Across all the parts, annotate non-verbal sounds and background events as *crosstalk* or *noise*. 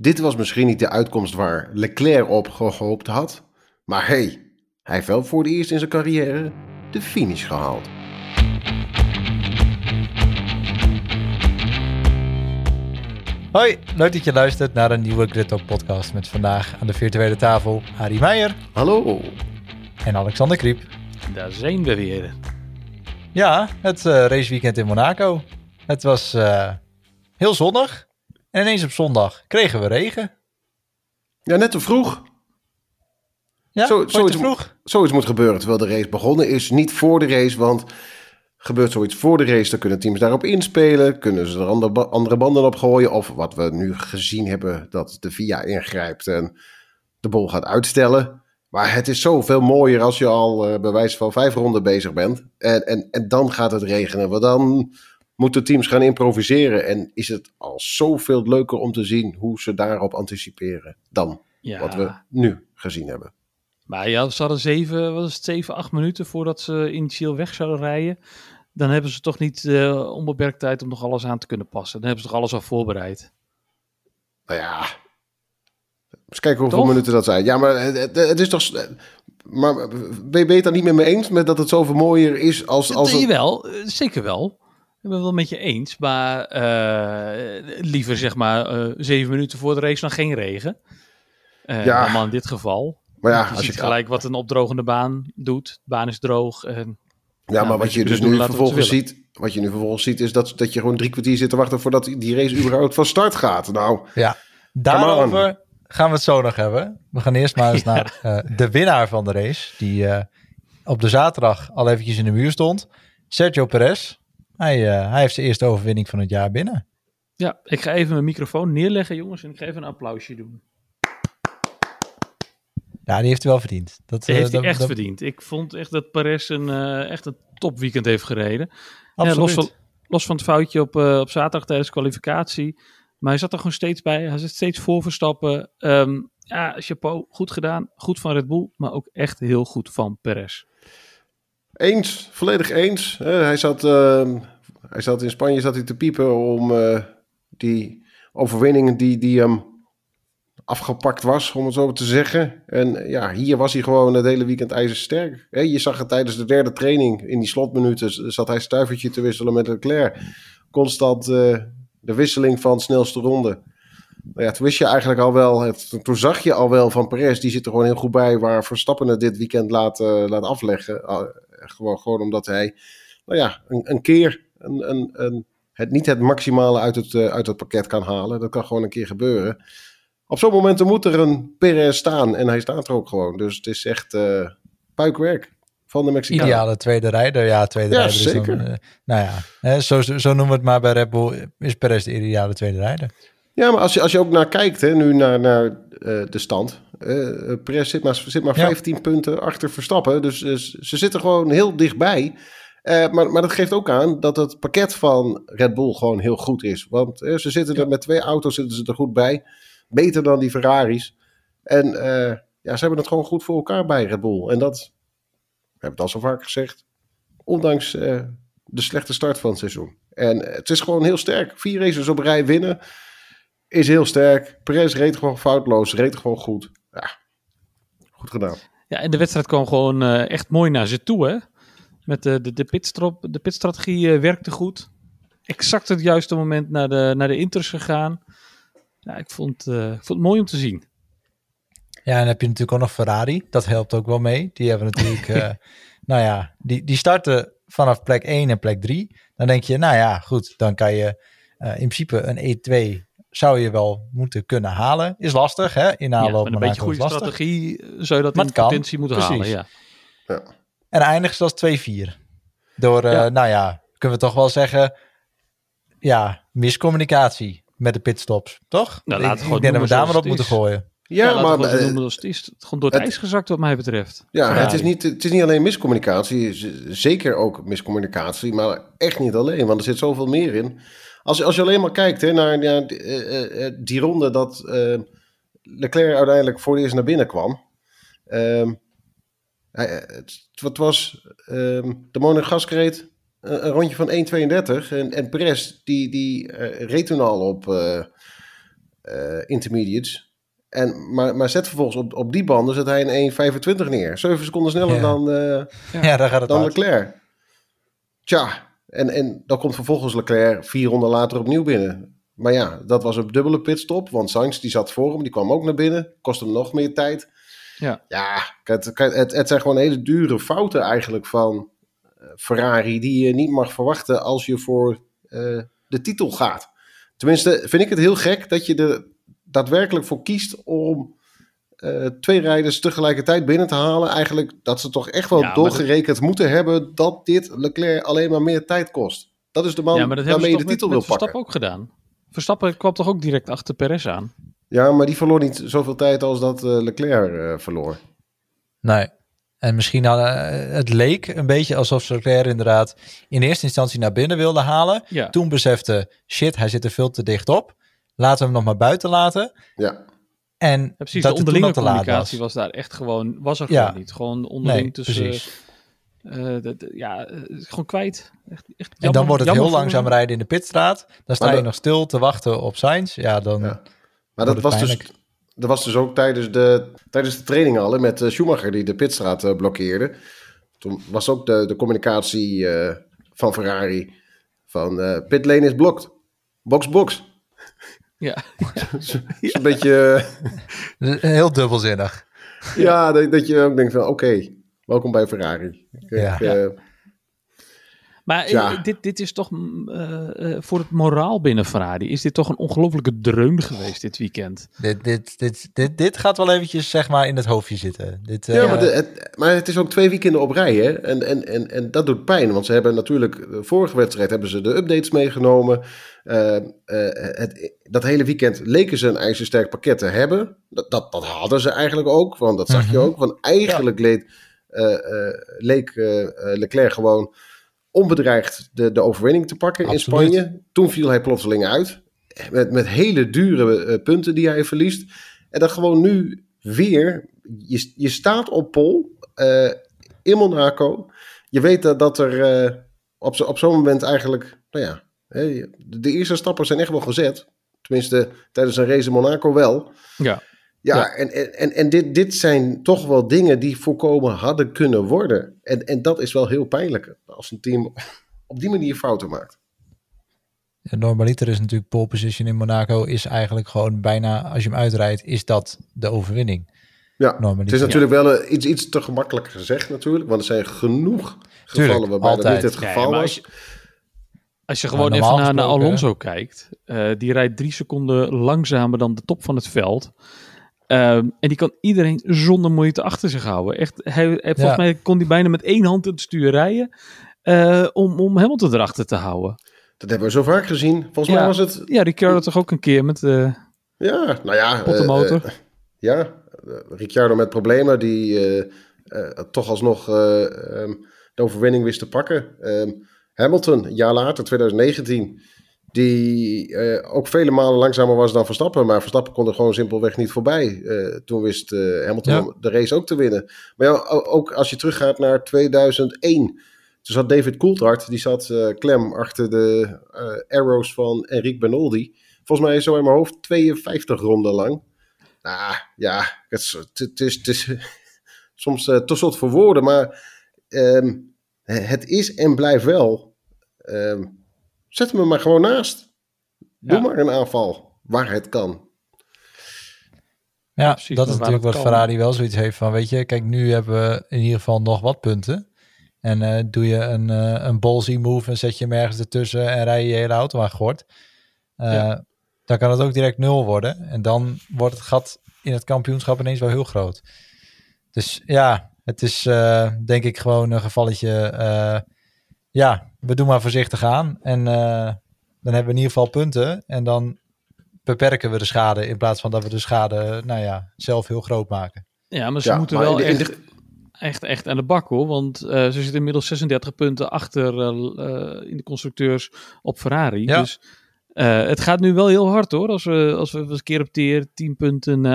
Dit was misschien niet de uitkomst waar Leclerc op gehoopt had. Maar hey, hij heeft wel voor het eerst in zijn carrière de finish gehaald. Hoi, leuk dat je luistert naar een nieuwe Grid Talk podcast met vandaag aan de virtuele tafel Arie Meijer Hallo. en Alexander Kriep. Daar zijn we weer. Ja, het eh, raceweekend in Monaco. Het was eh, heel zonnig en ineens op zondag kregen we regen. Ja, net te vroeg. Ja, Zo- zoiets te vroeg? Zoiets moet gebeuren terwijl de race begonnen is. Niet voor de race, want gebeurt zoiets voor de race, dan kunnen teams daarop inspelen. Kunnen ze er andere, ba- andere banden op gooien. Of wat we nu gezien hebben, dat de VIA ingrijpt en de bol gaat uitstellen. Maar het is zoveel mooier als je al eh, bij wijze van vijf ronden bezig bent. En, en, en dan gaat het regenen. Want dan moeten teams gaan improviseren. En is het al zoveel leuker om te zien hoe ze daarop anticiperen dan Ja, wat we nu gezien hebben. maar ja, ze hadden zeven, wat is het, zeven, acht minuten voordat ze initieel weg zouden rijden. Dan hebben ze toch niet eh onbeperkt tijd om nog alles aan te kunnen passen. Dan hebben ze toch alles al voorbereid. Nou ja. Eens kijken hoeveel Toch? minuten dat zijn. Ja, maar het, is toch. Maar ben je het dan niet met me eens met dat het zoveel mooier is als. als het- Jawel, eh, zeker wel. Ik ben het wel met je eens. Maar eh, liever zeg maar eh, zeven minuten voor de race dan geen regen. Eh Ja. Allemaal in dit geval. maar ja, je als je, gelijk wat een opdrogende baan doet. De baan is droog. En ja, maar wat je je dus kunnen nu vervolgens ziet. Wat je nu vervolgens ziet, is dat, dat je gewoon drie kwartier zit te wachten voordat die race überhaupt van start gaat. Nou, Ja, daarover gaan we het zo nog hebben. We gaan eerst maar eens *laughs* naar eh, de winnaar van de race, die eh, op de zaterdag al eventjes in de muur stond. Sergio Perez. Hij, eh, hij heeft zijn eerste overwinning van het jaar binnen. ja, ik ga even mijn microfoon neerleggen jongens. En ik ga even een applausje doen. Ja, die heeft hij wel verdiend. Dat, Dat eh, heeft hij echt dat- verdiend. Ik vond echt dat Perez een, eh, echt een topweekend heeft gereden. Ja, Absoluut. los, van, los van het foutje op, op zaterdag tijdens de kwalificatie. Maar hij zat er gewoon steeds bij. Hij zit steeds voor Verstappen. Ehm, ja, chapeau. Goed gedaan. Goed van Red Bull. Maar ook echt heel goed van Perez. Eens, volledig eens. Hij, zat, ehm, hij zat in Spanje zat hij te piepen om eh, die overwinning die, die hem afgepakt was, om het zo te zeggen. En ja, hier was hij gewoon het hele weekend ijzersterk. Je zag het tijdens de derde training, in die slotminuten, zat hij stuivertje te wisselen met Leclerc. Constant eh, de wisseling van snelste ronde. Nou ja, toen wist je eigenlijk al wel, het, toen zag je al wel van Perez, die zit er gewoon heel goed bij, waar Verstappen het dit weekend laat, eh, laat afleggen. Gewoon, gewoon omdat hij, nou ja, een, een keer een, een, een, het, niet het maximale uit het, eh, uit het pakket kan halen. Dat kan gewoon een keer gebeuren. Op zo'n momenten moet er een Perez staan en hij staat er ook gewoon. Dus het is echt eh puikwerk van de Mexicaan. Ideale tweede rijder. Ja, tweede Ja, rijder is dan, zeker. eh, nou ja, hè, zo, zo noemen we het maar bij Red Bull. Is Perez de ideale tweede rijder. Ja, maar als je, als je ook naar kijkt, hè, nu naar, naar de stand. Eh Perez zit maar, zit maar Ja. 15 punten achter Verstappen. Dus eh, ze zitten gewoon heel dichtbij. Eh, maar, maar dat geeft ook aan dat het pakket van Red Bull gewoon heel goed is. Want ze zitten er met twee auto's zitten ze er goed bij. Beter dan die Ferraris. En eh, ja, ze hebben het gewoon goed voor elkaar bij Red Bull. En dat, we hebben het al zo vaak gezegd, ondanks de slechte start van het seizoen. En het is gewoon heel sterk. Vier races op rij winnen is heel sterk. Perez reed gewoon foutloos, reed gewoon goed. Ja, goed gedaan. Ja, en de wedstrijd kwam gewoon eh, echt mooi naar ze toe. Hè? Met de, de, de, pitstrop, de pitstrategie eh, werkte goed. Exact het juiste moment naar de, naar de inters gegaan. Ja, ik vond, eh, ik vond het mooi om te zien. Ja, en dan heb je natuurlijk ook nog Ferrari. Dat helpt ook wel mee. Die hebben natuurlijk, eh, *laughs* nou ja, die, die starten vanaf plek 1 en plek 3. Dan denk je, nou ja, goed, dan kan je eh, in principe een E2 zou je wel moeten kunnen halen. Is lastig, hè? Ja, Inhalen op met een beetje goede lastig. strategie eh, zou je dat Maar in het kan. potentie moeten Precies. halen. Ja. En eindigt ze als 2-4. Door, eh, Ja. nou ja, kunnen we toch wel zeggen, ja, miscommunicatie met de pitstops, toch? Nou, ik, laten we ik gewoon denk dat we daar maar op moeten gooien. Ja, maar eh, noemen het is. Gewoon door het, het- ijs gezakt wat mij betreft. ja, Ferrari. het, is niet, het is niet alleen miscommunicatie. Zeker ook miscommunicatie, maar echt niet alleen. Want er zit zoveel meer in. Als, als je alleen maar kijkt hè, naar ja, die, eh, eh, eh, die ronde dat eh, Leclerc uiteindelijk voor het eerst naar binnen kwam. Ehm, hij- het, het was ehm, de Monegasque reed een, een rondje van 1,32. En, en Perez die, die eh, reed toen al op... eh, eh, intermediates. En, maar, maar zet vervolgens op, op die banden zet hij een 1.25 neer. 7 seconden sneller Ja. dan, eh, Ja, daar gaat het dan. Leclerc. Tja, en, en dan komt vervolgens Leclerc vier ronden later opnieuw binnen. Maar ja, dat was een dubbele pitstop. Want Sainz die zat voor hem, die kwam ook naar binnen. Kostte hem nog meer tijd. Ja. Ja, het, het, het zijn gewoon hele dure fouten eigenlijk van eh, Ferrari... die je niet mag verwachten als je voor eh, de titel gaat. Tenminste, vind ik het heel gek dat je er daadwerkelijk voor kiest... om eh, twee rijders tegelijkertijd binnen te halen. Eigenlijk dat ze toch echt wel Ja, doorgerekend moeten hebben... dat dit Leclerc alleen maar meer tijd kost. Dat is de man ja, maar dat hebben waarmee ze je de toch titel met, wil met pakken. Verstappen ook gedaan. Verstappen kwam toch ook direct achter Perez aan? Ja, maar die verloor niet zoveel tijd als dat eh, Leclerc eh, verloor. Nee. En misschien hadden, het leek een beetje alsof Leclerc inderdaad in eerste instantie naar binnen wilde halen. Ja. Toen besefte, shit, hij zit er veel te dicht op. Laten we hem nog maar buiten laten. Ja, En Ja, precies, dat de onderlinge communicatie was. was. daar echt gewoon, was er Ja. gewoon niet. Gewoon onderling Nee, tussen, precies. eh, de- de- ja, eh, gewoon kwijt. Echt, echt En jammer- dan wordt het heel langzaam rijden in de pitstraat. Dan sta Maar je dat- nog stil te wachten op Sainz. Ja, dan... Ja. maar dat was, dus, dat was dus ook tijdens de, tijdens de training al hè, met eh, Schumacher die de pitstraat blokkeerde. Toen was ook de, de communicatie eh, van Ferrari van eh pitlane is blocked. Box, box. Ja. *laughs* *laughs* is een beetje, Heel dubbelzinnig. ja, dat, dat je ook denkt van oké, welkom bij Ferrari. Ik, Ja. ik, eh, Maar eh, Ja. dit, dit is toch mm, eh, eh, voor het moraal binnen Ferrari, is dit toch een ongelofelijke dreun geweest dit weekend? Dit, dit, dit, dit, dit gaat wel eventjes zeg maar in het hoofdje zitten. Dit, eh, Ja, maar, de, het, maar het is ook twee weekenden op rij, hè? En, en, en, en dat doet pijn, want ze hebben natuurlijk... Vorige wedstrijd hebben ze de updates meegenomen. Eh, eh, het, dat hele weekend leken ze een ijzersterk pakket te hebben. Dat, dat, dat hadden ze eigenlijk ook, want dat zag je Mhm. ook. Want eigenlijk leed, eh, eh, leek eh, eh, Leclerc gewoon onbedreigd de, de overwinning te pakken Absoluut. in Spanje. Toen viel hij plotseling uit. Met, met hele dure eh, punten die hij verliest. En dan gewoon nu weer. Je, je staat op pol eh, in Monaco. Je weet dat, dat er eh, op, zo- op zo'n moment eigenlijk. Nou ja, de eerste stappen zijn echt wel gezet. Tenminste, tijdens een race in Monaco wel. Ja. Ja, Ja. en, en, en, dit, dit zijn toch wel dingen die voorkomen hadden kunnen worden. En, en dat is wel heel pijnlijk als een team op die manier fouten maakt. Ja, Normaliter is natuurlijk pole position in Monaco is eigenlijk gewoon bijna, als je hem uitrijdt, is dat de overwinning. Ja, het Normaliter. is natuurlijk wel eh, iets, iets te gemakkelijk gezegd natuurlijk. Want er zijn genoeg gevallen Tuurlijk, waarbij dat altijd. niet het Ja, geval was. als je, gewoon even naar, Alonso kijkt, eh, die rijdt drie seconden langzamer dan de top van het veld. Ehm, en die kan iedereen zonder moeite achter zich houden. Echt, hij, hij- volgens Ja. mij kon hij bijna met één hand het stuur rijden. eh, om, om Hamilton erachter te houden. Dat hebben we zo vaak gezien. Volgens Ja. mij was het... Ja, Ricciardo toch ook een keer met... eh, Ja, nou ja... Pot de eh, motor. eh, ja, Ricciardo met problemen die eh, eh, toch alsnog eh, ehm, de overwinning wist te pakken. Ehm, Hamilton, een jaar later, 2019, die eh, ook vele malen langzamer was dan Verstappen. Maar Verstappen kon er gewoon simpelweg niet voorbij. Eh, toen wist eh, Hamilton Ja. de race ook te winnen. Maar ja, ook als je teruggaat naar 2001... Toen zat David Coulthard, die zat klem achter de arrows van Enrique Benoldi. Volgens mij zo in mijn hoofd 52 ronden lang. Nou ja, het is, het is, het is *laughs* soms te zot voor woorden, maar ehm, het is en blijft wel. ehm, zet hem er maar gewoon naast. Doe Ja. maar een aanval waar het kan. Ja, precies, dat is natuurlijk wat kan. Ferrari wel zoiets heeft van, weet je, kijk, nu hebben we in ieder geval nog wat punten. En eh, doe je een, eh een ballsy move en zet je hem ergens ertussen en rij je je hele auto aan gort. Eh, Ja. Dan kan het ook direct nul worden. En dan wordt het gat in het kampioenschap ineens wel heel groot. Dus ja, het is eh, denk ik gewoon een gevalletje. Ja, we doen maar voorzichtig aan. En eh, dan hebben we in ieder geval punten. En dan beperken we de schade in plaats van dat we de schade, nou ja, zelf heel groot maken. ja, maar ze Ja, moeten maar wel de- echt, echt, echt aan de bak hoor. Want eh, ze zitten inmiddels 36 punten achter eh, in de constructeurs op Ferrari. Ja. Dus eh, het gaat nu wel heel hard hoor. Als we, als we eens keer op keer 10 punten,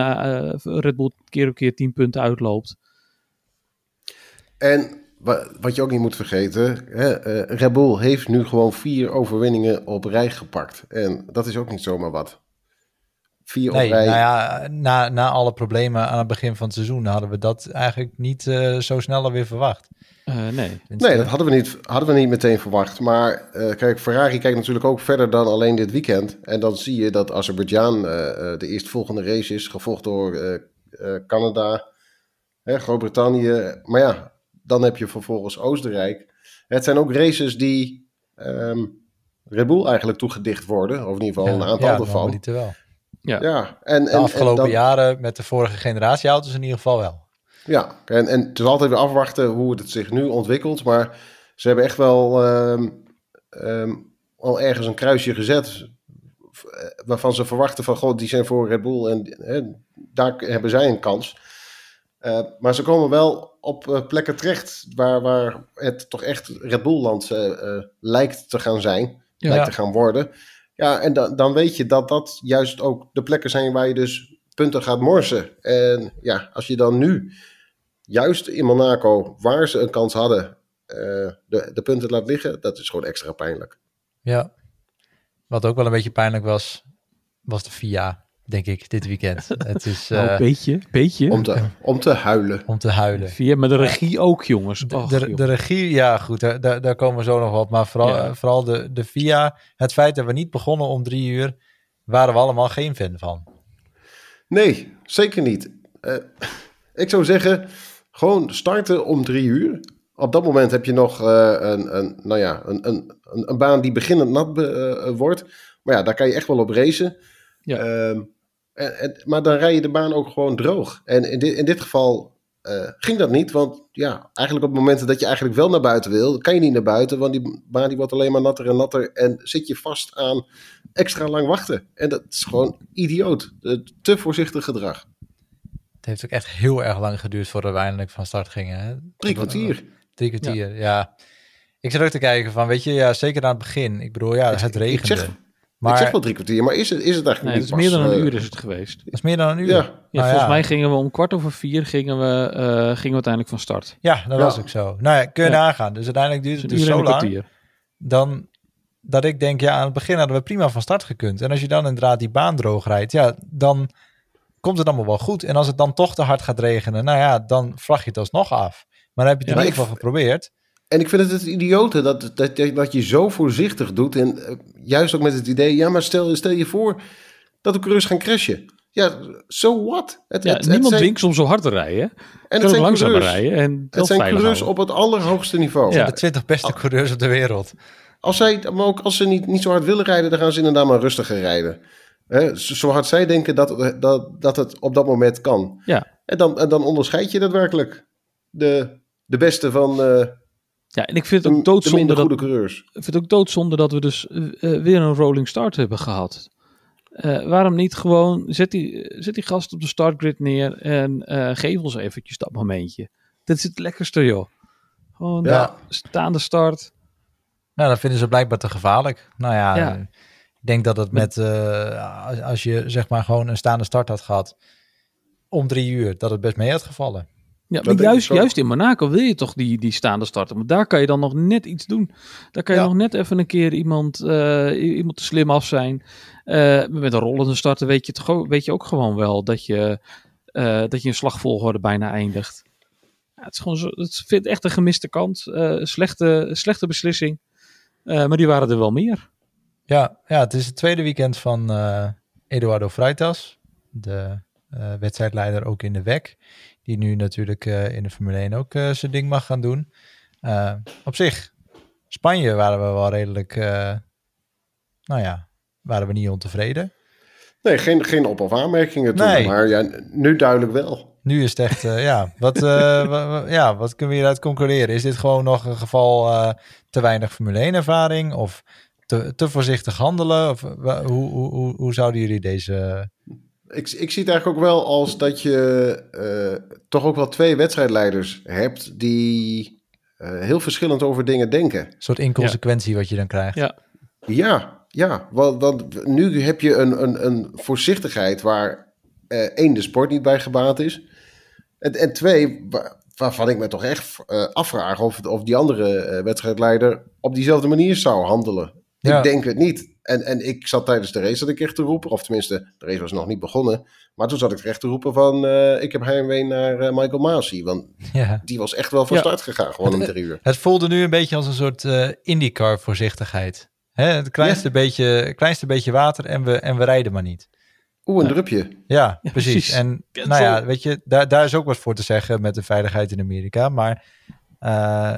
Red Bull keer op keer 10 punten uitloopt. En wat je ook niet moet vergeten, hè, eh, Red Bull heeft nu gewoon vier overwinningen op rij gepakt. En dat is ook niet zomaar wat. vier Nee, op rij. nou ja, na, na alle problemen aan het begin van het seizoen hadden we dat eigenlijk niet eh, zo snel alweer verwacht. Eh, nee. Tenminste, Nee, dat hadden we niet, hadden we niet meteen verwacht. Maar eh, kijk, Ferrari kijkt natuurlijk ook verder dan alleen dit weekend. En dan zie je dat Azerbeidzjan eh, eh, de eerstvolgende race is, gevolgd door eh, eh, Canada, hè, Groot-Brittannië. Maar ja, dan heb je vervolgens Oostenrijk. Het zijn ook races die ehm, Red Bull eigenlijk toegedicht worden, of in ieder geval ja, een aantal ja, ervan. normaliter wel. Ja. Ja, en, De en, afgelopen en dan, jaren met de vorige generatie auto's in ieder geval wel. Ja, en, en het is altijd weer afwachten hoe het zich nu ontwikkelt. Maar ze hebben echt wel ehm, ehm, al ergens een kruisje gezet. eh, Waarvan ze verwachten van, god, die zijn voor Red Bull en hè, daar hebben zij een kans. Eh, maar ze komen wel op eh, plekken terecht waar, waar het toch echt Red Bull-land eh, lijkt te gaan zijn. Ja. Lijkt te gaan worden. Ja, en dan, dan weet je dat dat juist ook de plekken zijn waar je dus punten gaat morsen. En ja, als je dan nu juist in Monaco, waar ze een kans hadden, de, de punten laat liggen, dat is gewoon extra pijnlijk. Ja. Wat ook wel een beetje pijnlijk was, was de FIA, denk ik, dit weekend. *laughs* het is Nou, eh, een beetje, beetje. Om te, om te huilen. om te huilen. Via, maar de regie ook, jongens. De, Och, de, regie, ja goed, daar, daar, komen we zo nog op. Maar vooral, Ja. eh, vooral de, de FIA, het feit dat we niet begonnen om drie uur, waren we allemaal geen fan van. Nee, zeker niet. Eh, ik zou zeggen, gewoon starten om drie uur. Op dat moment heb je nog eh, een, een, nou ja, een, een, een, een baan die beginnend nat be- wordt. Maar ja, daar kan je echt wel op racen. Ja. Ehm, en, en, maar dan rij je de baan ook gewoon droog. En in dit, in dit geval eh, ging dat niet. Want ja, eigenlijk op momenten dat je eigenlijk wel naar buiten wil, kan je niet naar buiten. Want die baan die wordt alleen maar natter en natter. En zit je vast aan extra lang wachten. En dat is gewoon idioot. Te voorzichtig gedrag. Het heeft ook echt heel erg lang geduurd voordat we eindelijk van start gingen. Hè? Drie kwartier. Drie kwartier, ja. Ik zat ook te kijken van, weet je, ja, zeker aan het begin. Ik bedoel, ja, het ik regende. zeg- maar ik zeg wel drie kwartier, maar is het, is het eigenlijk Nee, niet het is meer dan een eh, uur is het geweest. dat is meer dan een uur. Ja, Ja, Nou volgens ja. mij gingen we om kwart over vier gingen we, eh, gingen we uiteindelijk van start. Ja, dat Ja. was ook zo. Nou ja, kun je Ja. nagaan. Dus uiteindelijk duurde Dus het een dus uur en zo lang. kwartier. dan dat ik denk, ja, aan het begin hadden we prima van start gekund. En als je dan inderdaad die baan droog rijdt, ja, dan komt het allemaal wel goed. En als het dan toch te hard gaat regenen, nou ja, dan vlag je het alsnog af. Maar dan heb je het Ja, in ieder geval geprobeerd. En ik vind het het idiote dat, dat, dat je zo voorzichtig doet. En eh, juist ook met het idee, ja, maar stel, stel je voor dat de coureurs gaan crashen. Ja, so what? Het, Ja, het- het niemand zijn- dwingt ze om zo hard te rijden. En het zijn langzamer coureurs, rijden en het zijn coureurs houden. op het allerhoogste niveau. Ja. De 20 beste coureurs op de wereld. Als, zij, maar ook als ze niet, niet zo hard willen rijden, dan gaan ze inderdaad maar rustiger rijden. Hè, zo zo hard zij denken dat, dat, dat het op dat moment kan. Ja. En dan, en dan onderscheid je daadwerkelijk de, de beste van eh, Ja, en ik vind het ook de doodzonde dat, goede coureurs. ik vind het ook doodzonde dat we dus eh, eh, weer een rolling start hebben gehad. Eh, waarom niet gewoon, zet die, zet die gast op de startgrid neer en eh, geef ons eventjes dat momentje. Dat is het lekkerste, joh. Gewoon Ja. staande start. Nou, dat vinden ze blijkbaar te gevaarlijk. Nou ja, Ja. ik denk dat het met, eh, als, als je zeg maar gewoon een staande start had gehad om drie uur, dat het best mee had gevallen. Ja, maar juist, juist in Monaco wil je toch die, die staande starten. Maar daar kan je dan nog net iets doen. Daar kan je Ja. nog net even een keer iemand, eh, iemand te slim af zijn. Eh, met een rollende starten weet je, toch, weet je ook gewoon wel dat je, eh, dat je een slagvolgorde bijna eindigt. Ja, het is gewoon zo, het vindt echt een gemiste kans. Eh, slechte, slechte beslissing. Maar die waren er wel meer. Ja, ja, het is het tweede weekend van Eduardo Freitas, de eh, wedstrijdleider ook in de WEC, die nu natuurlijk eh, in de Formule 1 ook eh, zijn ding mag gaan doen. Op zich, Spanje waren we wel redelijk, nou ja, waren we niet ontevreden. Nee, geen, geen op- of aanmerkingen toen, Nee. maar ja, nu duidelijk wel. Nu is het echt, ja, wat, *laughs* wa- wa- ja, wat kunnen we hieruit concluderen? Is dit gewoon nog een geval te weinig Formule 1 ervaring of te, te voorzichtig handelen? Of, hoe, hoe, hoe, hoe zouden jullie deze... Ik, ik zie het eigenlijk ook wel als dat je eh, toch ook wel twee wedstrijdleiders hebt die eh, heel verschillend over dingen denken. soort inconsequentie wat je dan krijgt. Ja. Ja, ja. Want, want nu heb je een, een, een voorzichtigheid waar eh, één de sport niet bij gebaat is. En, en twee, wa- waarvan ik me toch echt eh, afvraag of, of die andere eh, wedstrijdleider op diezelfde manier zou handelen. Ja. Ik denk het niet. En, en ik zat tijdens de race dat ik echt te roepen, of tenminste, de race was nog niet begonnen. Maar toen zat ik echt te roepen van, eh, ik heb heimwee naar eh, Michael Masi. Want *laughs* Ja. die was echt wel van Ja. start gegaan, gewoon om drie uur. Het voelde nu een beetje als een soort eh IndyCar voorzichtigheid. Hè, het kleinste, beetje, kleinste beetje water en we, en we rijden maar niet. Oeh, een drupje. Ja, Ja, precies. precies. En Cancel. nou ja, weet je, daar, daar is ook wat voor te zeggen met de veiligheid in Amerika. Maar eh,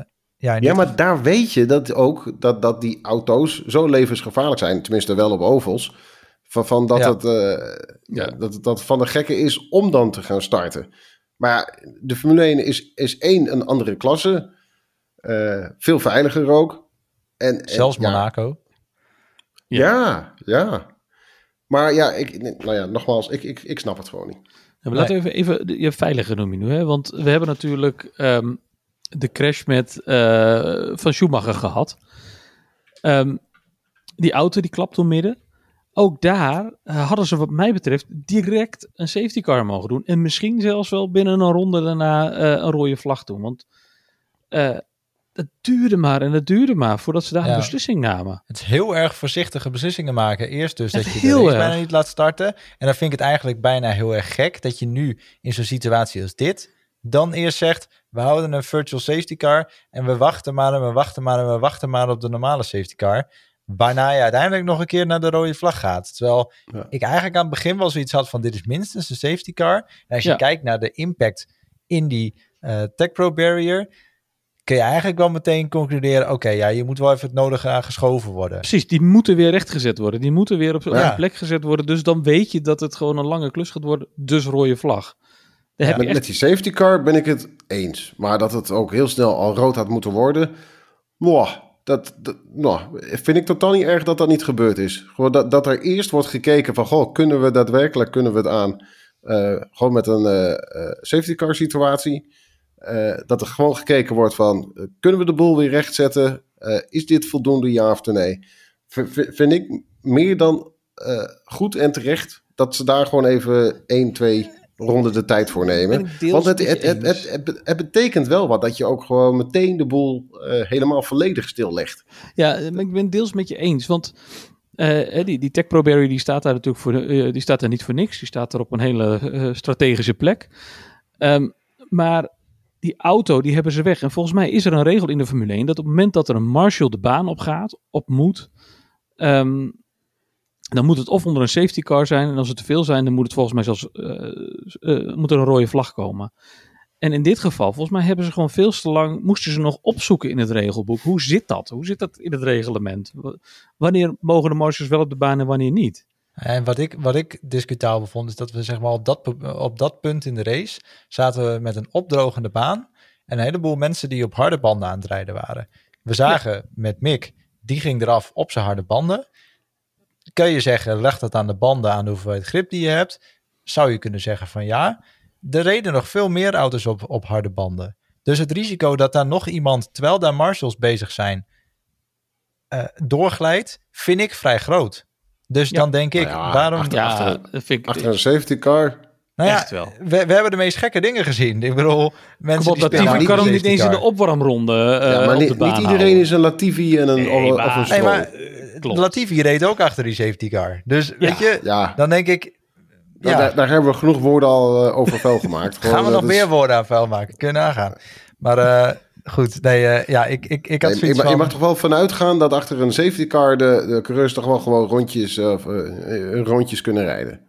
ja, maar daar weet je dat ook dat, dat die auto's zo levensgevaarlijk zijn. Tenminste, wel op ovals. Van, van dat, Ja. het, eh, ja, dat, dat het van de gekke is om dan te gaan starten. Maar de Formule 1 is, is één een andere klasse. Eh, veel veiliger ook. En, en zelfs Monaco. Ja, ja. Maar ja, ik, nou ja, nogmaals, ik, ik, ik snap het gewoon niet. Ja, maar laten we even, even je veilige noem je nu, hè? Want we hebben natuurlijk ehm, de crash met eh, van Schumacher gehad. Ehm, die auto die klapt door midden. Ook daar eh, hadden ze wat mij betreft direct een safety car mogen doen. En misschien zelfs wel binnen een ronde daarna eh, een rode vlag doen. Want het duurde maar en het duurde maar voordat ze daar Ja. een beslissing namen. Het is heel erg voorzichtige beslissingen maken. Eerst dus dat je de race bijna niet laat starten. En dan vind ik het eigenlijk bijna heel erg gek dat je nu in zo'n situatie als dit... dan eerst zegt, we houden een virtual safety car... en we wachten maar en we wachten maar en we wachten maar op de normale safety car... waarna je uiteindelijk nog een keer naar de rode vlag gaat. Terwijl Ja. ik eigenlijk aan het begin wel zoiets had van... dit is minstens een safety car. En als je Ja. kijkt naar de impact in die eh Tech Pro Barrier... kun je eigenlijk wel meteen concluderen... oké, ja, je moet wel even het nodige aan geschoven worden. Precies, die moeten weer rechtgezet worden. Die moeten weer op, Ja. hun plek gezet worden. Dus dan weet je dat het gewoon een lange klus gaat worden. Dus rode vlag. Daar heb je Met, echt met die safety car ben ik het eens. Maar dat het ook heel snel al rood had moeten worden. mwah, dat, dat nou, vind ik totaal niet erg dat dat niet gebeurd is. Gewoon dat, dat er eerst wordt gekeken van... Goh, kunnen we daadwerkelijk kunnen we het aan? Eh, gewoon met een eh, eh, safety car situatie. Eh, dat er gewoon gekeken wordt van... kunnen we de boel weer rechtzetten? Eh, is dit voldoende ja of nee? V- vind ik meer dan eh, goed en terecht... dat ze daar gewoon even 1, 2 ronden de tijd voor nemen. Ben ik deels Want het, het, het, het, het, het betekent wel wat dat je ook gewoon meteen de boel eh, helemaal volledig stillegt. Ja, ik ben deels met je eens. Want eh, die, die Tech Pro Barrier die staat daar natuurlijk voor, eh, die staat daar niet voor niks. Die staat er op een hele strategische plek. Ehm, maar die auto, die hebben ze weg. En volgens mij is er een regel in de Formule 1 dat op het moment dat er een marshal de baan op gaat, op moet, ehm, dan moet het of onder een safety car zijn. En als het te veel zijn, dan moet het volgens mij zelfs eh, eh, moet er een rode vlag komen. En in dit geval, volgens mij hebben ze gewoon veel te lang, moesten ze nog opzoeken in het regelboek. Hoe zit dat? Hoe zit dat in het reglement? Wanneer mogen de marshals wel op de baan en wanneer niet? En wat ik, wat ik discutabel vond, is dat we zeg maar op dat, op dat punt in de race zaten we met een opdrogende baan en een heleboel mensen die op harde banden aan het rijden waren. We zagen met Mick, die ging eraf op zijn harde banden. Kun je zeggen, leg dat aan de banden, aan de hoeveelheid grip die je hebt? Zou je kunnen zeggen van ja. Er reden nog veel meer auto's op, op harde banden. Dus het risico dat daar nog iemand, terwijl daar marshals bezig zijn, eh, doorglijdt, vind ik vrij groot. Dus Ja. dan denk ik, Nou ja, waarom... achter- Ja, achter- dat vind ik... Achter een safety car. nou ja, echt wel. We, we hebben de meest gekke dingen gezien. Ik bedoel, mensen Klopt, die niet kan hem niet eens in de opwarmronde eh ja, maar op niet, de baan niet iedereen houden. is een Latifi en een, Nee, of, maar- of een Nee, maar eh, Klopt. Latifi reed ook achter die safety car. Dus weet je, ja, dan denk ik, daar, ja, daar, daar hebben we genoeg woorden al eh, over vuil gemaakt. Gewoon, *laughs* gaan we nog is- meer woorden aan vuil maken? Kunnen we nagaan. Maar eh, goed, nee, eh, ja, ik, ik, ik had Nee, zoiets je, mag toch wel vanuit gaan dat achter een safety car de, de coureurs toch wel gewoon rondjes, of, rondjes kunnen rijden.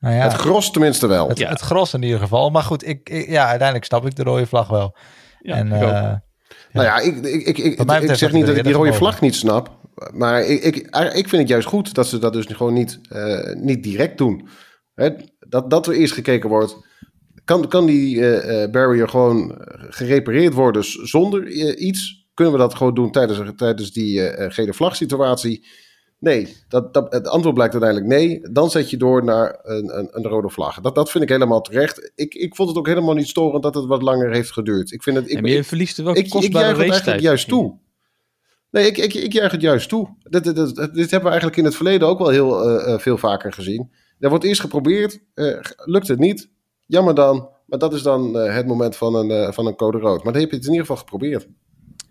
Nou ja, Het gros tenminste wel. het, Ja. het gros in ieder geval. Maar goed, ik, ik- ja, uiteindelijk snap ik de rode vlag wel. Ja, en, ik ook. eh, Nou ja, ik, ik, ik, ik, zeg niet dat ik die rode vlag niet snap. Maar ik, ik, ik vind het juist goed dat ze dat dus gewoon niet, eh, niet direct doen. Hè, dat, dat er eerst gekeken wordt. Kan, kan die eh, eh, barrier gewoon gerepareerd worden zonder iets? Kunnen we dat gewoon doen tijdens, tijdens die gele vlag situatie? Nee, dat, dat, het antwoord blijkt uiteindelijk nee. Dan zet je door naar een, een, een rode vlag. Dat, dat vind ik helemaal terecht. Ik, ik vond het ook helemaal niet storend dat het wat langer heeft geduurd. Ik vind het, ik, maar je verliest er wel ik, ik kostbare juich het juist toe. Nee, ik, ik, ik juich het juist toe. Dit, dit, dit, dit hebben we eigenlijk in het verleden ook wel heel eh, eh, veel vaker gezien. Er wordt eerst geprobeerd, eh, lukt het niet. Jammer dan. Maar dat is dan het moment van een, van een code rood. Maar dan heb je het in ieder geval geprobeerd.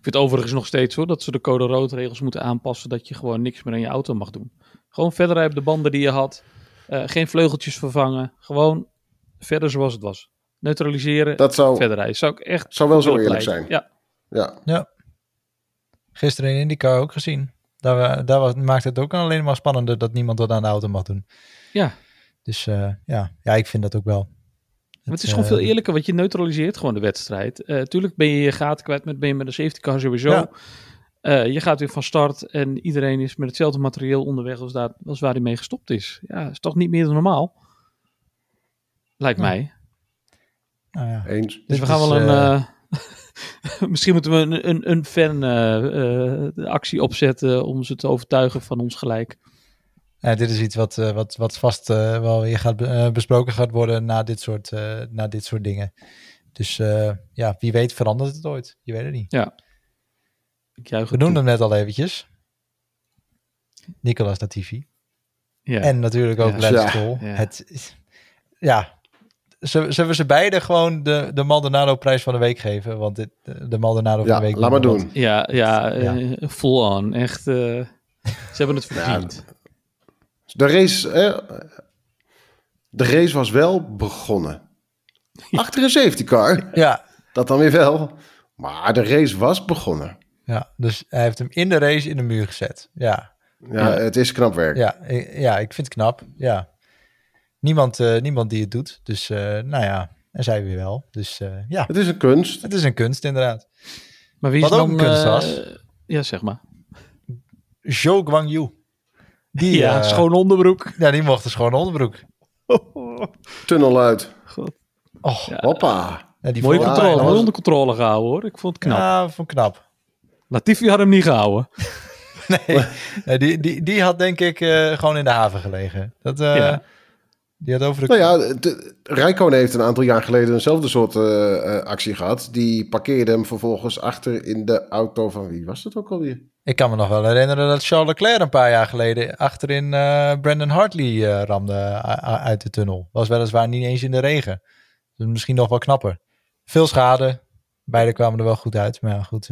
Vind overigens nog steeds hoor, dat ze de code rood regels moeten aanpassen. Dat je gewoon niks meer aan je auto mag doen. Gewoon verder rijden op de banden die je had. Eh, geen vleugeltjes vervangen. Gewoon verder zoals het was. Neutraliseren, Dat zou, verder rijden. Zou ik echt zou wel zo eerlijk zijn. Ja, Ja. Gisteren in IndyCar ook gezien. Daar, we- daar was, maakt het ook alleen maar spannender dat niemand wat aan de auto mag doen. ja. Dus eh, ja. ja, ik vind dat ook wel. Maar het is gewoon veel eh, eerlijker, want je neutraliseert gewoon de wedstrijd. Eh tuurlijk ben je je gaten kwijt, met, ben je met een safety car sowieso. Ja. Eh, je gaat weer van start en iedereen is met hetzelfde materieel onderweg als, daar, als waar hij mee gestopt is. Ja, is toch niet meer dan normaal? Lijkt Ja. mij. Nou ja. Eens. Dus Dit we gaan is, wel een... *laughs* misschien moeten we een, een, een fan eh, eh, actie opzetten om ze te overtuigen van ons gelijk. Ja, dit is iets wat, eh, wat, wat vast eh, wel weer gaat, be- eh, besproken gaat worden na dit soort, eh, na dit soort dingen. Dus eh, ja, wie weet verandert het ooit. Je weet het niet. Ik juich We het noemden hem net al eventjes. Nicolas Latifi. Ja. En natuurlijk ook Ja. Lance Ja. Stroll. Ja. Het, ja, zullen we ze beide gewoon de, de Maldonado-prijs van de week geven? Want dit, de Maldonado van Ja, de week... laat maar doen. Ja, ja, Ja. eh, full on. Echt, eh, ze hebben het *laughs* Ja, verdiend. De race, eh, de race was wel begonnen. Achter een safety car. Ja, dat dan weer wel. Maar de race was begonnen. ja, dus hij heeft hem in de race in de muur gezet. Ja, Ja, het is knap werk. ja, ik- ja ik vind het knap. Ja. Niemand, eh, niemand die het doet. Dus eh, nou ja, en zij weer wel. Dus eh, ja, Het is een kunst. het is een kunst inderdaad. Maar wie is Wat ook dan... een kunst eh, was. ja, zeg maar. Zhou Guangyu. Die, ja, eh, schoon onderbroek. ja, die mocht dus gewoon een onderbroek. *laughs* Tunnel uit. God. Oh, Ja. Hoppa. ja, die Mooie controle, was- onder controle gehouden hoor. Ik vond het knap. Ja, vond ik knap. Latifi had hem niet gehouden. *laughs* *laughs* Nee, nee, die, die, die had denk ik eh, gewoon in de haven gelegen. Dat, eh, Ja. Die had over de... Nou ja, de, Rijkonen heeft een aantal jaar geleden eenzelfde soort eh, eh, actie gehad. Die parkeerde hem vervolgens achter in de auto van wie was dat ook alweer? Ik kan me nog wel herinneren dat Charles Leclerc een paar jaar geleden achterin eh, Brandon Hartley ramde uit de tunnel. Was weliswaar niet eens in de regen. Dus misschien nog wel knapper. Veel schade. Beide kwamen er wel goed uit. Maar ja, goed.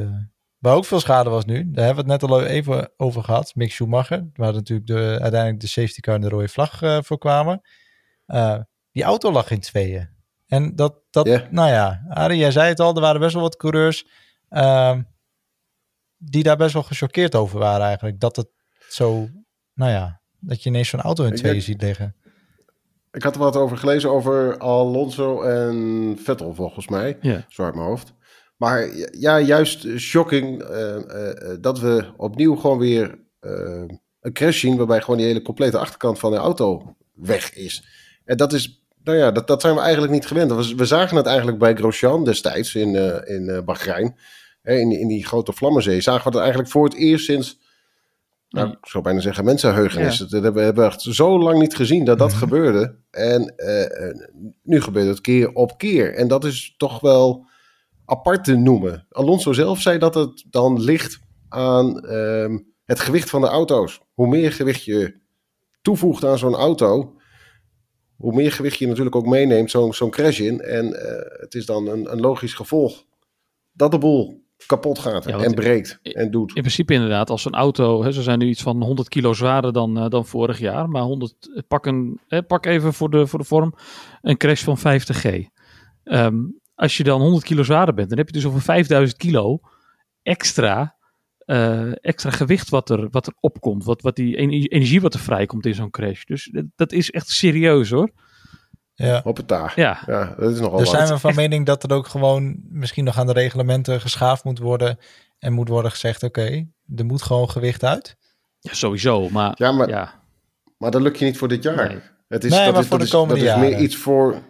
waar ook veel schade was nu, daar hebben we het net al even over gehad. Mick Schumacher, waar natuurlijk de, uiteindelijk de safety car en de rode vlag eh, voor kwamen. Eh, die auto lag in tweeën. En dat, dat nou ja, Arie, jij zei het al, er waren best wel wat coureurs ehm, die daar best wel gechoqueerd over waren eigenlijk. Dat het zo, nou ja, dat je ineens zo'n auto in tweeën ziet liggen. Ik had er wat over gelezen over Alonso en Vettel volgens mij. Ja. Zo uit mijn hoofd. Maar ja, juist shocking eh, eh, dat we opnieuw gewoon weer een crash zien... waarbij gewoon die hele complete achterkant van de auto weg is. En dat is, nou ja, dat, dat zijn we eigenlijk niet gewend. We, we zagen het eigenlijk bij Grosjean destijds in, eh in eh, Bahrein. Hè, in, in die grote Vlammenzee zagen we het eigenlijk voor het eerst sinds... Nou, ik zou bijna zeggen mensenheugenis. Ja. Dat hebben we hebben echt zo lang niet gezien dat dat Mhm. gebeurde. En eh, nu gebeurt het keer op keer. En dat is toch wel apart te noemen. Alonso zelf zei dat het dan ligt aan ehm, het gewicht van de auto's. Hoe meer gewicht je toevoegt aan zo'n auto, hoe meer gewicht je natuurlijk ook meeneemt zo'n zo'n crash in. En eh, het is dan een, een logisch gevolg dat de boel kapot gaat Ja, en breekt en doet. In principe inderdaad, als een auto, hè, ze zijn nu iets van 100 kilo zwaarder dan, eh, dan vorig jaar, maar 100, eh, pak, een, hè, pak even voor de, voor de vorm een crash van 50g. Ehm, als je dan 100 kilo zwaarder bent, dan heb je dus over 5000 kilo extra, eh, extra gewicht wat er, wat er opkomt, wat, wat die ener- energie wat er vrijkomt in zo'n crash. Dus dat, dat is echt serieus hoor. Ja. Hoppata. Ja, Ja, dat is nogal Dus wat. zijn we van mening dat er ook gewoon misschien nog aan de reglementen geschaafd moet worden. En moet worden gezegd, oké, er moet gewoon gewicht uit. ja sowieso, maar Ja, maar, ja, maar dat lukt je niet voor dit jaar. Nee. Het is, Nee, dat maar is, voor dat de is, komende dat is meer iets voor...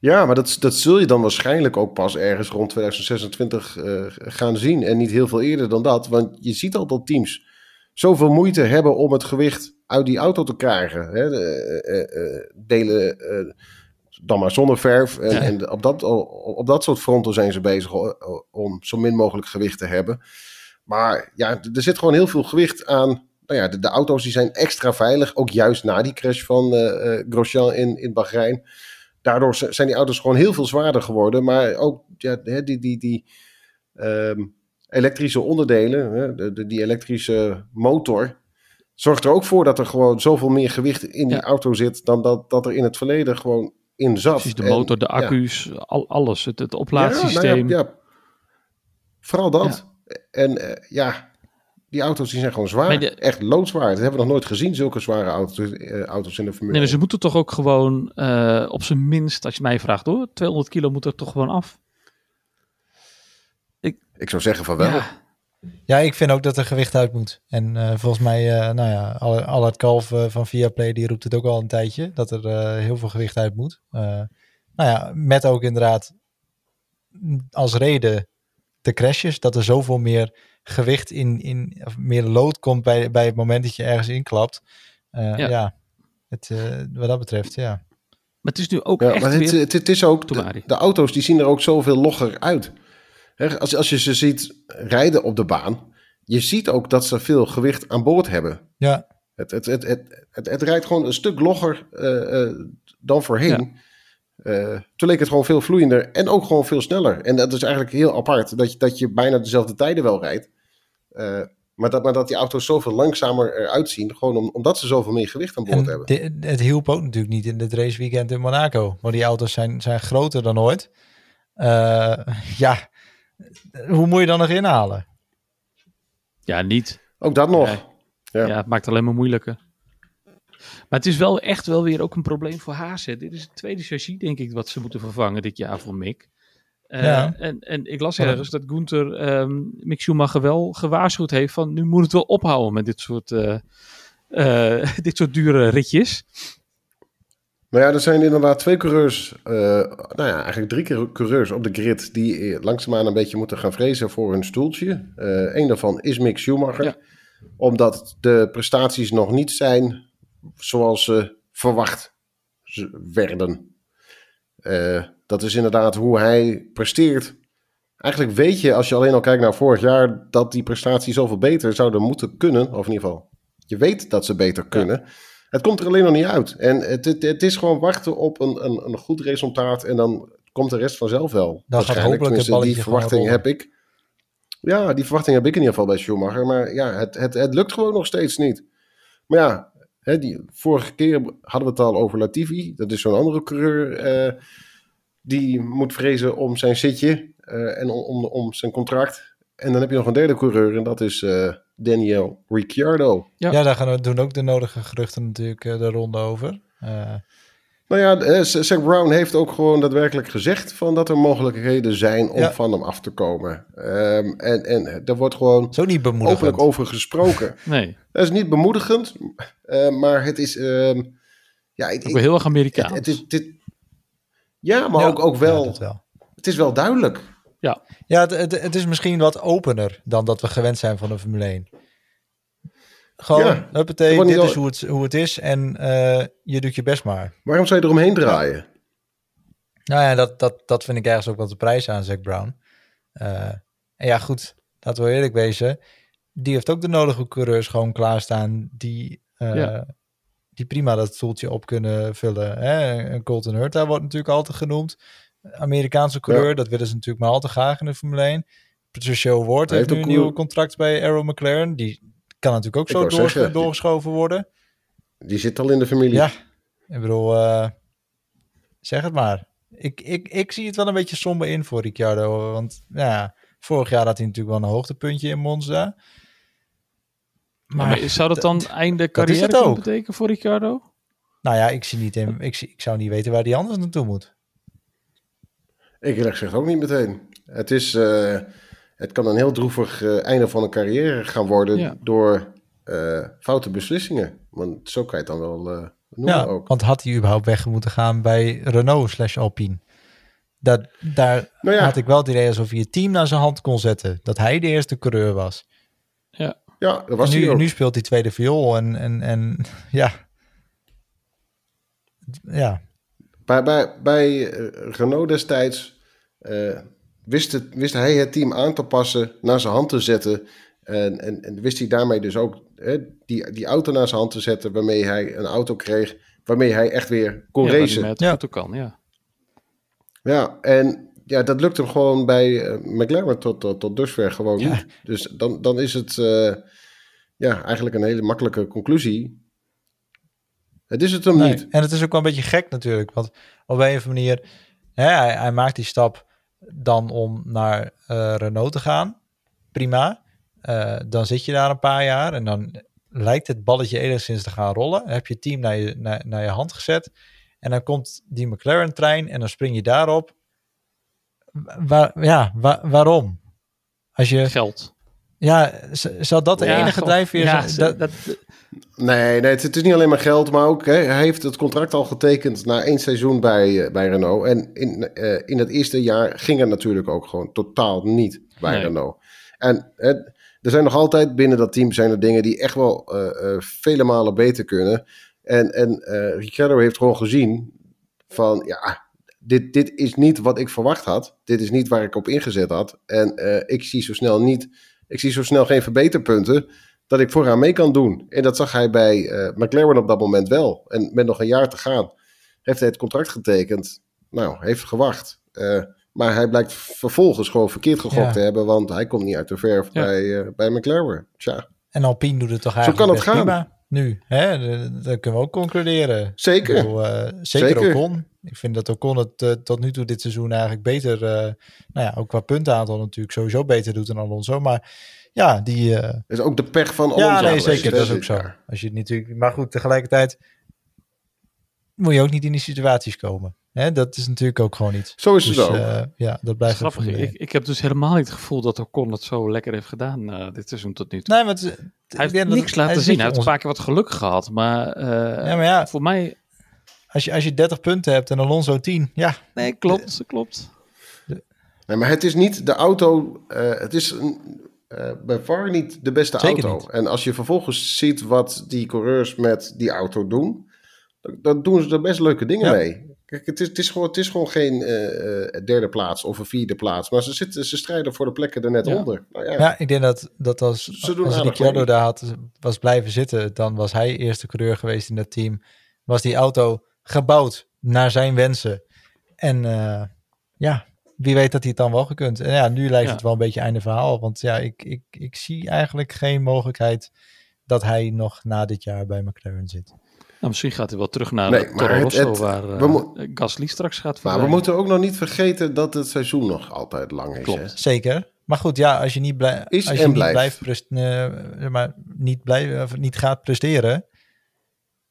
Ja, maar dat, dat zul je dan waarschijnlijk ook pas ergens rond 2026 eh, gaan zien. En niet heel veel eerder dan dat. Want je ziet al dat teams zoveel moeite hebben om het gewicht uit die auto te krijgen. Hè? De, eh, eh, delen dan maar zonder verf. En, Ja. en op, dat, op dat soort fronten zijn ze bezig om zo min mogelijk gewicht te hebben. Maar ja, er zit gewoon heel veel gewicht aan. Nou ja, de, de auto's die zijn extra veilig. Ook juist na die crash van Grosjean in, in Bahrein. Daardoor zijn die auto's gewoon heel veel zwaarder geworden. Maar ook ja, die, die, die, ehm, elektrische onderdelen, hè, de, de- die elektrische motor, zorgt er ook voor dat er gewoon zoveel meer gewicht in die Ja. auto zit dan dat, dat er in het verleden gewoon in zat. Precies, de En- motor, de ja. accu's, al, alles. Het, het Ja, oplaadsysteem. nou ja, ja. Vooral dat. En eh, ja, die auto's die zijn gewoon zwaar. De- Echt loodzwaar. Dat hebben we nog nooit gezien, zulke zware auto's, eh, auto's in de Formule Nee, maar 1. ze moeten toch ook gewoon eh, op zijn minst, als je mij vraagt hoor, 200 kilo moet er toch gewoon af. Ik zou zeggen van wel. Ja, Ja, ik vind ook dat er gewicht uit moet. En eh, volgens mij, eh, nou ja, Al- Allard Kalf van Viaplay, die roept het ook al een tijdje, dat er eh, heel veel gewicht uit moet. Eh, nou ja, met ook inderdaad mm, als reden de crashes, dat er zoveel meer gewicht in, in of meer lood komt bij, bij het moment dat je ergens inklapt. Eh, Ja. ja, het, eh, wat dat betreft, ja. maar het is nu ook Ja, echt maar het, weer... het, het is ook, de, auto's die zien er ook zoveel logger uit. Hè, als, als je ze ziet rijden op de baan, je ziet ook dat ze veel gewicht aan boord hebben. Ja, Het, het, het, het, het, het rijdt gewoon een stuk logger eh, eh, dan voorheen. Eh, toen leek het gewoon veel vloeiender en ook gewoon veel sneller. En dat is eigenlijk heel apart, dat je, dat je bijna dezelfde tijden wel rijdt. Eh, maar, dat, maar dat die auto's zoveel langzamer eruit zien, gewoon om, omdat ze zoveel meer gewicht aan boord en hebben. het hielp ook natuurlijk niet in het raceweekend in Monaco. Want die auto's zijn, zijn groter dan ooit. Eh, ja, hoe moet je dan nog inhalen? Ja, niet. Ook dat nog. Nee. Ja. Ja. het maakt het alleen maar moeilijker. Maar het is wel echt wel weer ook een probleem voor Haas. hè. Dit is het tweede chassis, denk ik, wat ze moeten vervangen dit jaar voor Mick. Eh, Ja. en, en ik las ergens dat Gunther ehm Mick Schumacher wel gewaarschuwd heeft van nu moet het wel ophouden met dit soort, eh, eh, *laughs* dit soort dure ritjes. Nou ja, er zijn inderdaad twee coureurs, eh, nou ja, eigenlijk drie coureurs op de grid die langzaamaan een beetje moeten gaan vrezen voor hun stoeltje. Eh Eén daarvan is Mick Schumacher, Ja. omdat de prestaties nog niet zijn zoals ze verwacht werden. Eh, dat is inderdaad hoe hij presteert. Eigenlijk weet je, als je alleen al kijkt naar vorig jaar, dat die prestaties zoveel beter zouden moeten kunnen. Of in ieder geval, je weet dat ze beter kunnen. Het komt er alleen nog niet uit. En het, het, het is gewoon wachten op een, een, een goed resultaat. En dan komt de rest vanzelf wel. gaat Waarschijnlijk. hopelijk het Tenminste, balletje Die verwachting heb ik. Ja, die verwachting heb ik in ieder geval bij Schumacher. Maar ja, het, het, het lukt gewoon nog steeds niet. Maar ja, hè, die, vorige keer hadden we het al over Latifi. Dat is zo'n andere coureur. eh, die moet vrezen om zijn zitje eh, en om, om, om zijn contract. En dan heb je nog een derde coureur. En dat is eh, Daniel Ricciardo. Ja. Ja, daar gaan we, doen ook de nodige geruchten natuurlijk de ronde over. Nou ja, eh, Zac Brown heeft ook gewoon daadwerkelijk gezegd van dat er mogelijkheden zijn om Ja. van hem af te komen. Ehm, en, en daar wordt gewoon zo niet bemoedigend. openlijk over gesproken. *laughs* Nee, dat is niet bemoedigend, eh, maar het is... ehm, ja, het, ook wel heel erg Amerikaans. het, is, dit, ja, maar Ja, ook, ook wel, wel. Het is wel duidelijk. ja, Ja, het, het, het is misschien wat opener dan dat we gewend zijn van de Formule 1. Gewoon, Ja, huppatee, dit is hoe het, hoe het is en eh, je doet je best maar. Waarom zou je eromheen draaien? Nou ja, dat, dat, dat vind ik ergens ook wel de prijs aan Zac Brown. Eh, en ja, goed, laten we eerlijk wezen. Die heeft ook de nodige coureurs gewoon klaarstaan die, eh, Ja. die prima dat stoeltje op kunnen vullen. Hè? Een Colton Hurta wordt natuurlijk altijd genoemd. Amerikaanse coureur, Ja. dat willen ze natuurlijk maar al te graag in de Formule 1. Patricia Ward Hij heeft heeft nu een nieuw contract bij Arrow McLaren. Die kan natuurlijk ook Ik zo zeggen, die- doorgeschoven worden. Die zit al in de familie. Ja, ik bedoel, eh, zeg het maar. Ik, ik, ik zie het wel een beetje somber in voor Ricciardo. Want ja, vorig jaar had hij natuurlijk wel een hoogtepuntje in Monza. maar, Maar, zou dat dan einde carrière betekenen voor Ricciardo? nou ja, ik, zie niet in, ik, zie, ik zou niet weten waar hij anders naartoe moet. Ik gezegd ook niet meteen. Het, is, eh, het kan een heel droevig eh, einde van een carrière gaan worden Ja. door eh, foute beslissingen. Want zo kan je het dan wel eh, noemen Ja, ook. want had hij überhaupt weg moeten gaan bij Renault slash Alpine? Dat, daar Nou ja. had ik wel het idee alsof hij het team naar zijn hand kon zetten. Dat hij de eerste coureur was. Ja, Ja, dat was en hij nu, ook. nu speelt hij tweede viool en, en, en *laughs* ja. Ja, Bij, bij, bij Renault destijds eh, wist, het, wist hij het team aan te passen, naar zijn hand te zetten. En, en, en wist hij daarmee dus ook hè, die, die auto naar zijn hand te zetten, waarmee hij een auto kreeg, waarmee hij echt weer kon ja racen. met Ja. ook kan, ja. Ja, en ja, dat lukt hem gewoon bij eh, McLaren tot, tot, tot dusver gewoon Ja. niet. Dus dan, dan is het eh, ja, eigenlijk een hele makkelijke conclusie. Het is het hem Nee, niet. En het is ook wel een beetje gek natuurlijk. Want op een of andere manier, hè, hij, hij maakt die stap dan om naar eh, Renault te gaan. Prima. Eh, dan zit je daar een paar jaar en dan lijkt het balletje enigszins te gaan rollen. Dan heb je team naar je, naar, naar je hand gezet. En dan komt die McLaren-trein en dan spring je daarop. Waar, ja, wa- waarom? Als je, Geld. Ja, zal dat de Ja, enige drijfveer ja, zijn? ze- Dat- dat, Nee, nee het, het is niet alleen maar geld, maar ook hè, hij heeft het contract al getekend na één seizoen bij, eh, bij Renault. En in, eh, in het eerste jaar ging het natuurlijk ook gewoon totaal niet bij Nee. Renault. En er zijn nog altijd binnen dat team zijn er dingen die echt wel eh, eh, vele malen beter kunnen. En, en eh, Ricciardo heeft gewoon gezien van ja, dit, dit is niet wat ik verwacht had. Dit is niet waar ik op ingezet had. En eh, ik zie zo snel niet, ik zie zo snel geen verbeterpunten dat ik vooraan mee kan doen. En dat zag hij bij eh, McLaren op dat moment wel. En met nog een jaar te gaan heeft hij het contract getekend. Nou, heeft gewacht. Eh, maar hij blijkt vervolgens gewoon verkeerd gegokt Ja. te hebben, want hij komt niet uit de verf Ja. bij, eh, bij McLaren. Tja, En Alpine doet het toch eigenlijk kan het gaan. prima nu. Hè? Dat- kunnen we ook concluderen. zeker. Bedoel, eh, zeker, Zeker. Ocon. Ik vind dat Ocon het eh, tot nu toe dit seizoen eigenlijk beter, eh, nou ja, ook qua puntenaantal natuurlijk sowieso beter doet dan Alonso. Maar ja, die... Dat is ook de pech van Alonso ja, nee, zeker. Dat is ook zo. Als je het natuurlijk, maar goed, tegelijkertijd moet je ook niet in die situaties komen. Hè? Dat is natuurlijk ook gewoon niet. Zo is het Dus ook. eh, ja, dat blijft een grappig. Ik, ik heb dus helemaal niet het gevoel dat Ocon het zo lekker heeft gedaan eh, dit seizoen tot nu toe. Nee, maar het, hij heeft dat niks laten hij zien. Hij heeft ons- keer wat geluk gehad. Maar, eh, Ja, maar ja, voor mij... als je, als je 30 punten hebt en Alonso 10, ja, Nee, klopt. klopt. Nee, maar het is niet de auto. eh, het is een, eh, bij far niet de beste Zeker auto. niet. En als je vervolgens ziet wat die coureurs met die auto doen, dan, dan doen ze er best leuke dingen Ja. mee. Kijk, het is, het, is gewoon, het is gewoon geen eh, eh, derde plaats of een vierde plaats. Maar ze, zitten, ze strijden voor de plekken er net Ja. onder. Nou ja, Ja, ik denk dat, dat als, Ze doen als aardig Ricciardo daar had, was blijven zitten, dan was hij eerste coureur geweest in dat team. Was die auto gebouwd naar zijn wensen. En eh, ja, wie weet dat hij het dan wel gekund. En ja, nu lijkt Ja. het wel een beetje einde verhaal. Want ja, ik, ik, ik zie eigenlijk geen mogelijkheid dat hij nog na dit jaar bij McLaren zit. Nou, misschien gaat hij wel terug naar Nee, Toro het- Rosso, het- waar eh, mo- Gasly straks gaat maar we moeten ook nog niet vergeten dat het seizoen nog altijd lang is. Klopt. Hè? Zeker. Maar goed, ja, als je niet, blij, Is als je en niet blijft. eh, maar niet, blijf, of niet gaat presteren.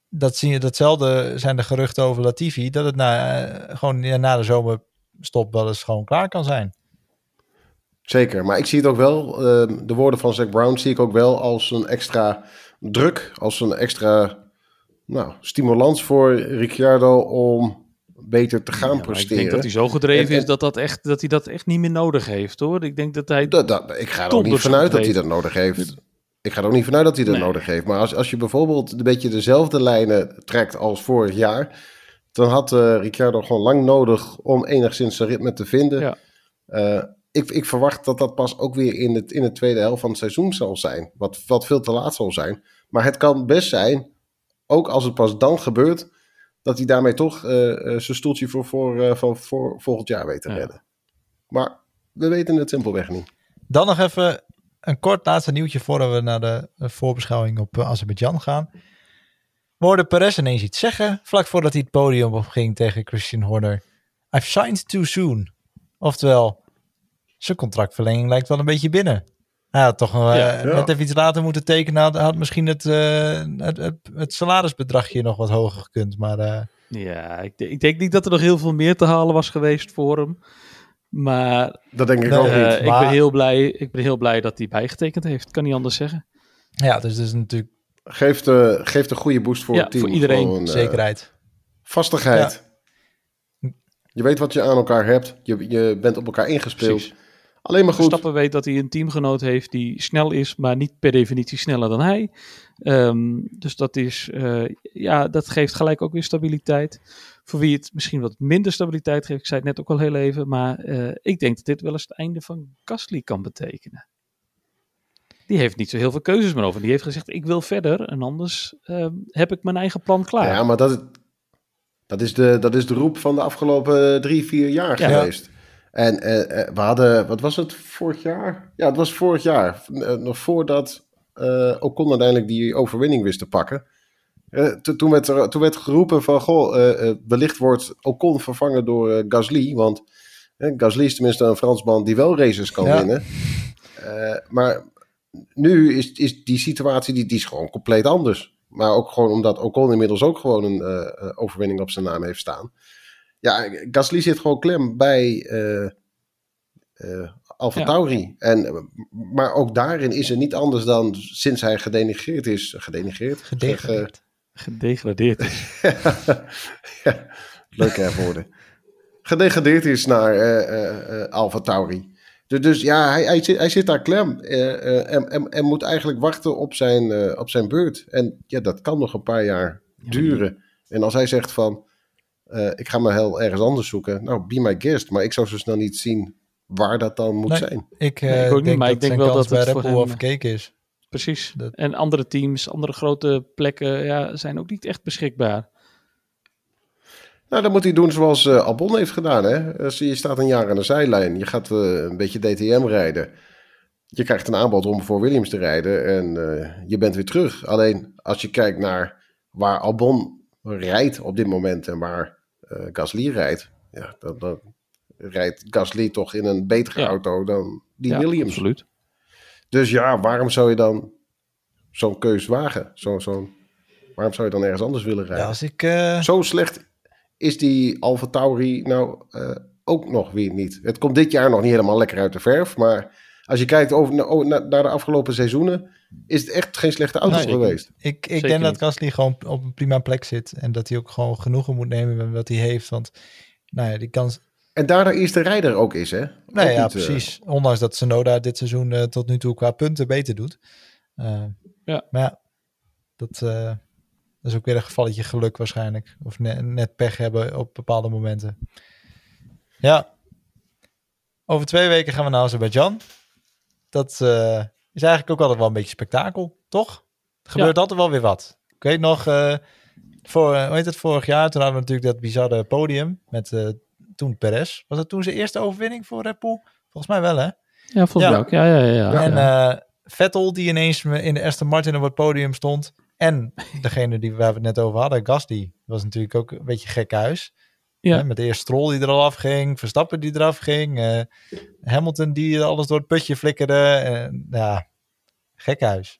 Dat zie je, datzelfde zijn de geruchten over Latifi. Dat het na, eh, gewoon ja, na de zomerstop wel eens gewoon klaar kan zijn. Zeker, maar ik zie het ook wel, ehm, de woorden van Zack Brown zie ik ook wel als een extra druk, als een extra nou, stimulans voor Ricciardo om beter te gaan Ja, maar ik presteren. denk dat hij zo gedreven En- en- is dat, dat, echt, dat hij dat echt niet meer nodig heeft, hoor. Ik denk dat hij... Dat, dat, ik ga er ook niet vanuit dat hij dat nodig heeft. Ik ga er ook niet vanuit dat hij dat Nee. nodig heeft. Maar als, als je bijvoorbeeld een beetje dezelfde lijnen trekt als vorig jaar, dan had eh, Ricciardo gewoon lang nodig om enigszins zijn ritme te vinden. Ja. Eh, ik, ik verwacht dat dat pas ook weer in, het, in de tweede helft van het seizoen zal zijn. Wat, wat veel te laat zal zijn. Maar het kan best zijn, ook als het pas dan gebeurt, dat hij daarmee toch eh, eh, zijn stoeltje voor, voor, eh, van voor volgend jaar weet te Ja. redden. Maar we weten het simpelweg niet. Dan nog even een kort laatste nieuwtje voordat we naar de voorbeschouwing op Azerbeidzjan gaan. We hoorden Perez ineens iets zeggen, vlak voordat hij het podium opging tegen Christian Horner. I've signed too soon. Oftewel, zijn contractverlenging lijkt wel een beetje binnen. Had toch uh, Ja, ja. net even iets later moeten tekenen. Had, had misschien het, uh, het, het, het, salarisbedragje nog wat hoger gekund. Maar, uh, ja, ik, ik, denk niet dat er nog heel veel meer te halen was geweest voor hem. Maar dat denk ik ook niet. Uh, maar... ik, ben heel blij, ik ben heel blij dat hij bijgetekend heeft. Kan niet anders zeggen. Ja, dus dat is natuurlijk... Geeft, uh, geeft een goede boost voor ja, het team. voor iedereen. Gewoon, Zekerheid. Vastigheid. Ja. Je weet wat je aan elkaar hebt. Je, je bent op elkaar ingespeeld. Precies. Alleen maar goed. Stappen weet dat hij een teamgenoot heeft die snel is, maar niet per definitie sneller dan hij. Um, dus dat is, uh, ja, dat geeft gelijk ook weer stabiliteit. Voor wie het misschien wat minder stabiliteit geeft, ik zei het net ook al heel even, maar uh, ik denk dat dit wel eens het einde van Gasly kan betekenen. Die heeft niet zo heel veel keuzes meer over. Die heeft gezegd, ik wil verder en anders uh, heb ik mijn eigen plan klaar. Ja, maar dat, dat, is, de, dat is de roep van de afgelopen drie, vier jaar ja. geweest. En eh, eh, we hadden, wat was het, vorig jaar? Ja, het was vorig jaar. Eh, nog voordat Ocon uiteindelijk die overwinning wist te pakken. To- toen, werd er, toen werd geroepen van, goh, wellicht wordt Ocon vervangen door Gasly. Want Gasly is tenminste een Fransman die wel races kan Ja. winnen. Maar nu is, is die situatie, die, die is gewoon compleet anders. Maar ook gewoon omdat Ocon inmiddels ook gewoon een overwinning op zijn naam heeft staan. Ja, Gasly zit gewoon klem bij eh eh Alfa Ja. Tauri. En, eh, maar ook daarin is het niet anders dan sinds hij gedenigreerd is. Gedenigreerd? Gedegradeerd. Gedegradeerd. *laughs* ja, leuke herwoorden. Gedegradeerd is naar eh eh eh, Alfa Tauri. Dus, dus ja, hij, hij, zit, hij zit daar klem eh, eh, en, en, en moet eigenlijk wachten op zijn, eh, op zijn beurt. En ja, dat kan nog een paar jaar duren. En als hij zegt van, eh, ik ga me heel ergens anders zoeken. Nou, be my guest. Maar ik zou zo snel niet zien waar dat dan moet Nee. zijn. Ik, eh, Nee, ik ook niet, denk maar dat ik denk wel dat het bij verkeken is. Precies. Dat- En andere teams, andere grote plekken, ja, zijn ook niet echt beschikbaar. Nou, dan moet hij doen zoals eh, Albon heeft gedaan. Hè? Als je staat een jaar aan de zijlijn, je gaat eh, een beetje DTM rijden. Je krijgt een aanbod om voor Williams te rijden en eh, je bent weer terug. Alleen als je kijkt naar waar Albon rijdt op dit moment en waar eh, Gasly rijdt, ja, dan, dan rijdt Gasly toch in een betere Ja. auto dan die ja, Williams. Absoluut. Dus ja, waarom zou je dan zo'n keus wagen? Zo, zo'n, waarom zou je dan ergens anders willen rijden? Ja, als ik... eh, Zo slecht is die Alfa Tauri nou eh, ook nog weer niet. Het komt dit jaar nog niet helemaal lekker uit de verf. Maar als je kijkt over, na- na- naar de afgelopen seizoenen... is het echt geen slechte auto geweest. Ik, ik denk dat. Gasly gewoon op een prima plek zit. En dat hij ook gewoon genoegen moet nemen met wat hij heeft. Want nou ja, die kans... En daardoor eerste rijder ook is, hè? Nee, Ook ja, niet, eh, precies. Ondanks dat Sonoda dit seizoen eh, tot nu toe qua punten beter doet. Eh, Ja. Maar ja, dat, eh, dat is ook weer een gevalletje geluk waarschijnlijk. Of ne- net pech hebben op bepaalde momenten. Ja. Over twee weken gaan we naar Azerbeidzjan. Dat eh, is eigenlijk ook altijd wel een beetje spektakel, toch? Er gebeurt altijd wel weer wat. Ik weet nog, eh, voor, eh, hoe heet het, vorig jaar, toen hadden we natuurlijk dat bizarre podium met eh, toen Perez. Was dat toen zijn eerste overwinning voor Red Bull? Volgens mij wel, hè? Ja, volgens Ja. mij ook. Ja, ja, ja. ja. en Vettel, die ineens in de Aston Martin op het podium stond. En degene die, waar we het net over hadden, Gasly, was natuurlijk ook een beetje gek huis. Ja. Hè, met de eerste Stroll die er al afging, Verstappen die eraf ging, eh, Hamilton die alles door het putje flikkerde. en ja, gek huis.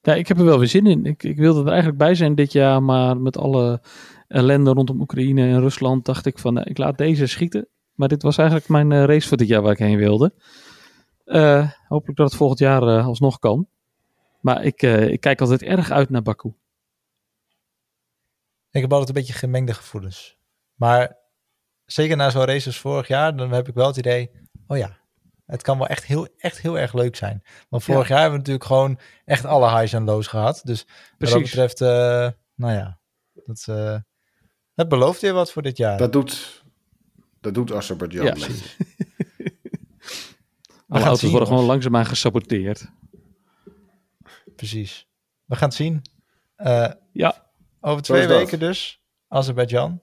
Ja, ik heb er wel weer zin in. Ik, ik wilde er eigenlijk bij zijn dit jaar, maar met alle ellende rondom Oekraïne en Rusland dacht ik van, nou, ik laat deze schieten. Maar dit was eigenlijk mijn eh, race voor dit jaar waar ik heen wilde. Eh, hopelijk dat het volgend jaar alsnog kan. Maar ik, ik kijk altijd erg uit naar Baku. Ik heb altijd een beetje gemengde gevoelens. Maar zeker na zo'n race als vorig jaar, dan heb ik wel het idee, oh ja, het kan wel echt heel, echt heel erg leuk zijn. Want vorig jaar hebben we natuurlijk gewoon echt alle highs en lows gehad. Dus wat dat betreft, eh, nou ja, dat, eh, het belooft weer wat voor dit jaar. Dat doet, dat doet Azerbeidzjan. Ja. *laughs* Alle auto's zien, worden gewoon langzaamaan gesaboteerd. Precies. We gaan het zien. Eh, Ja, over twee dat. weken dus, Azerbeidzjan.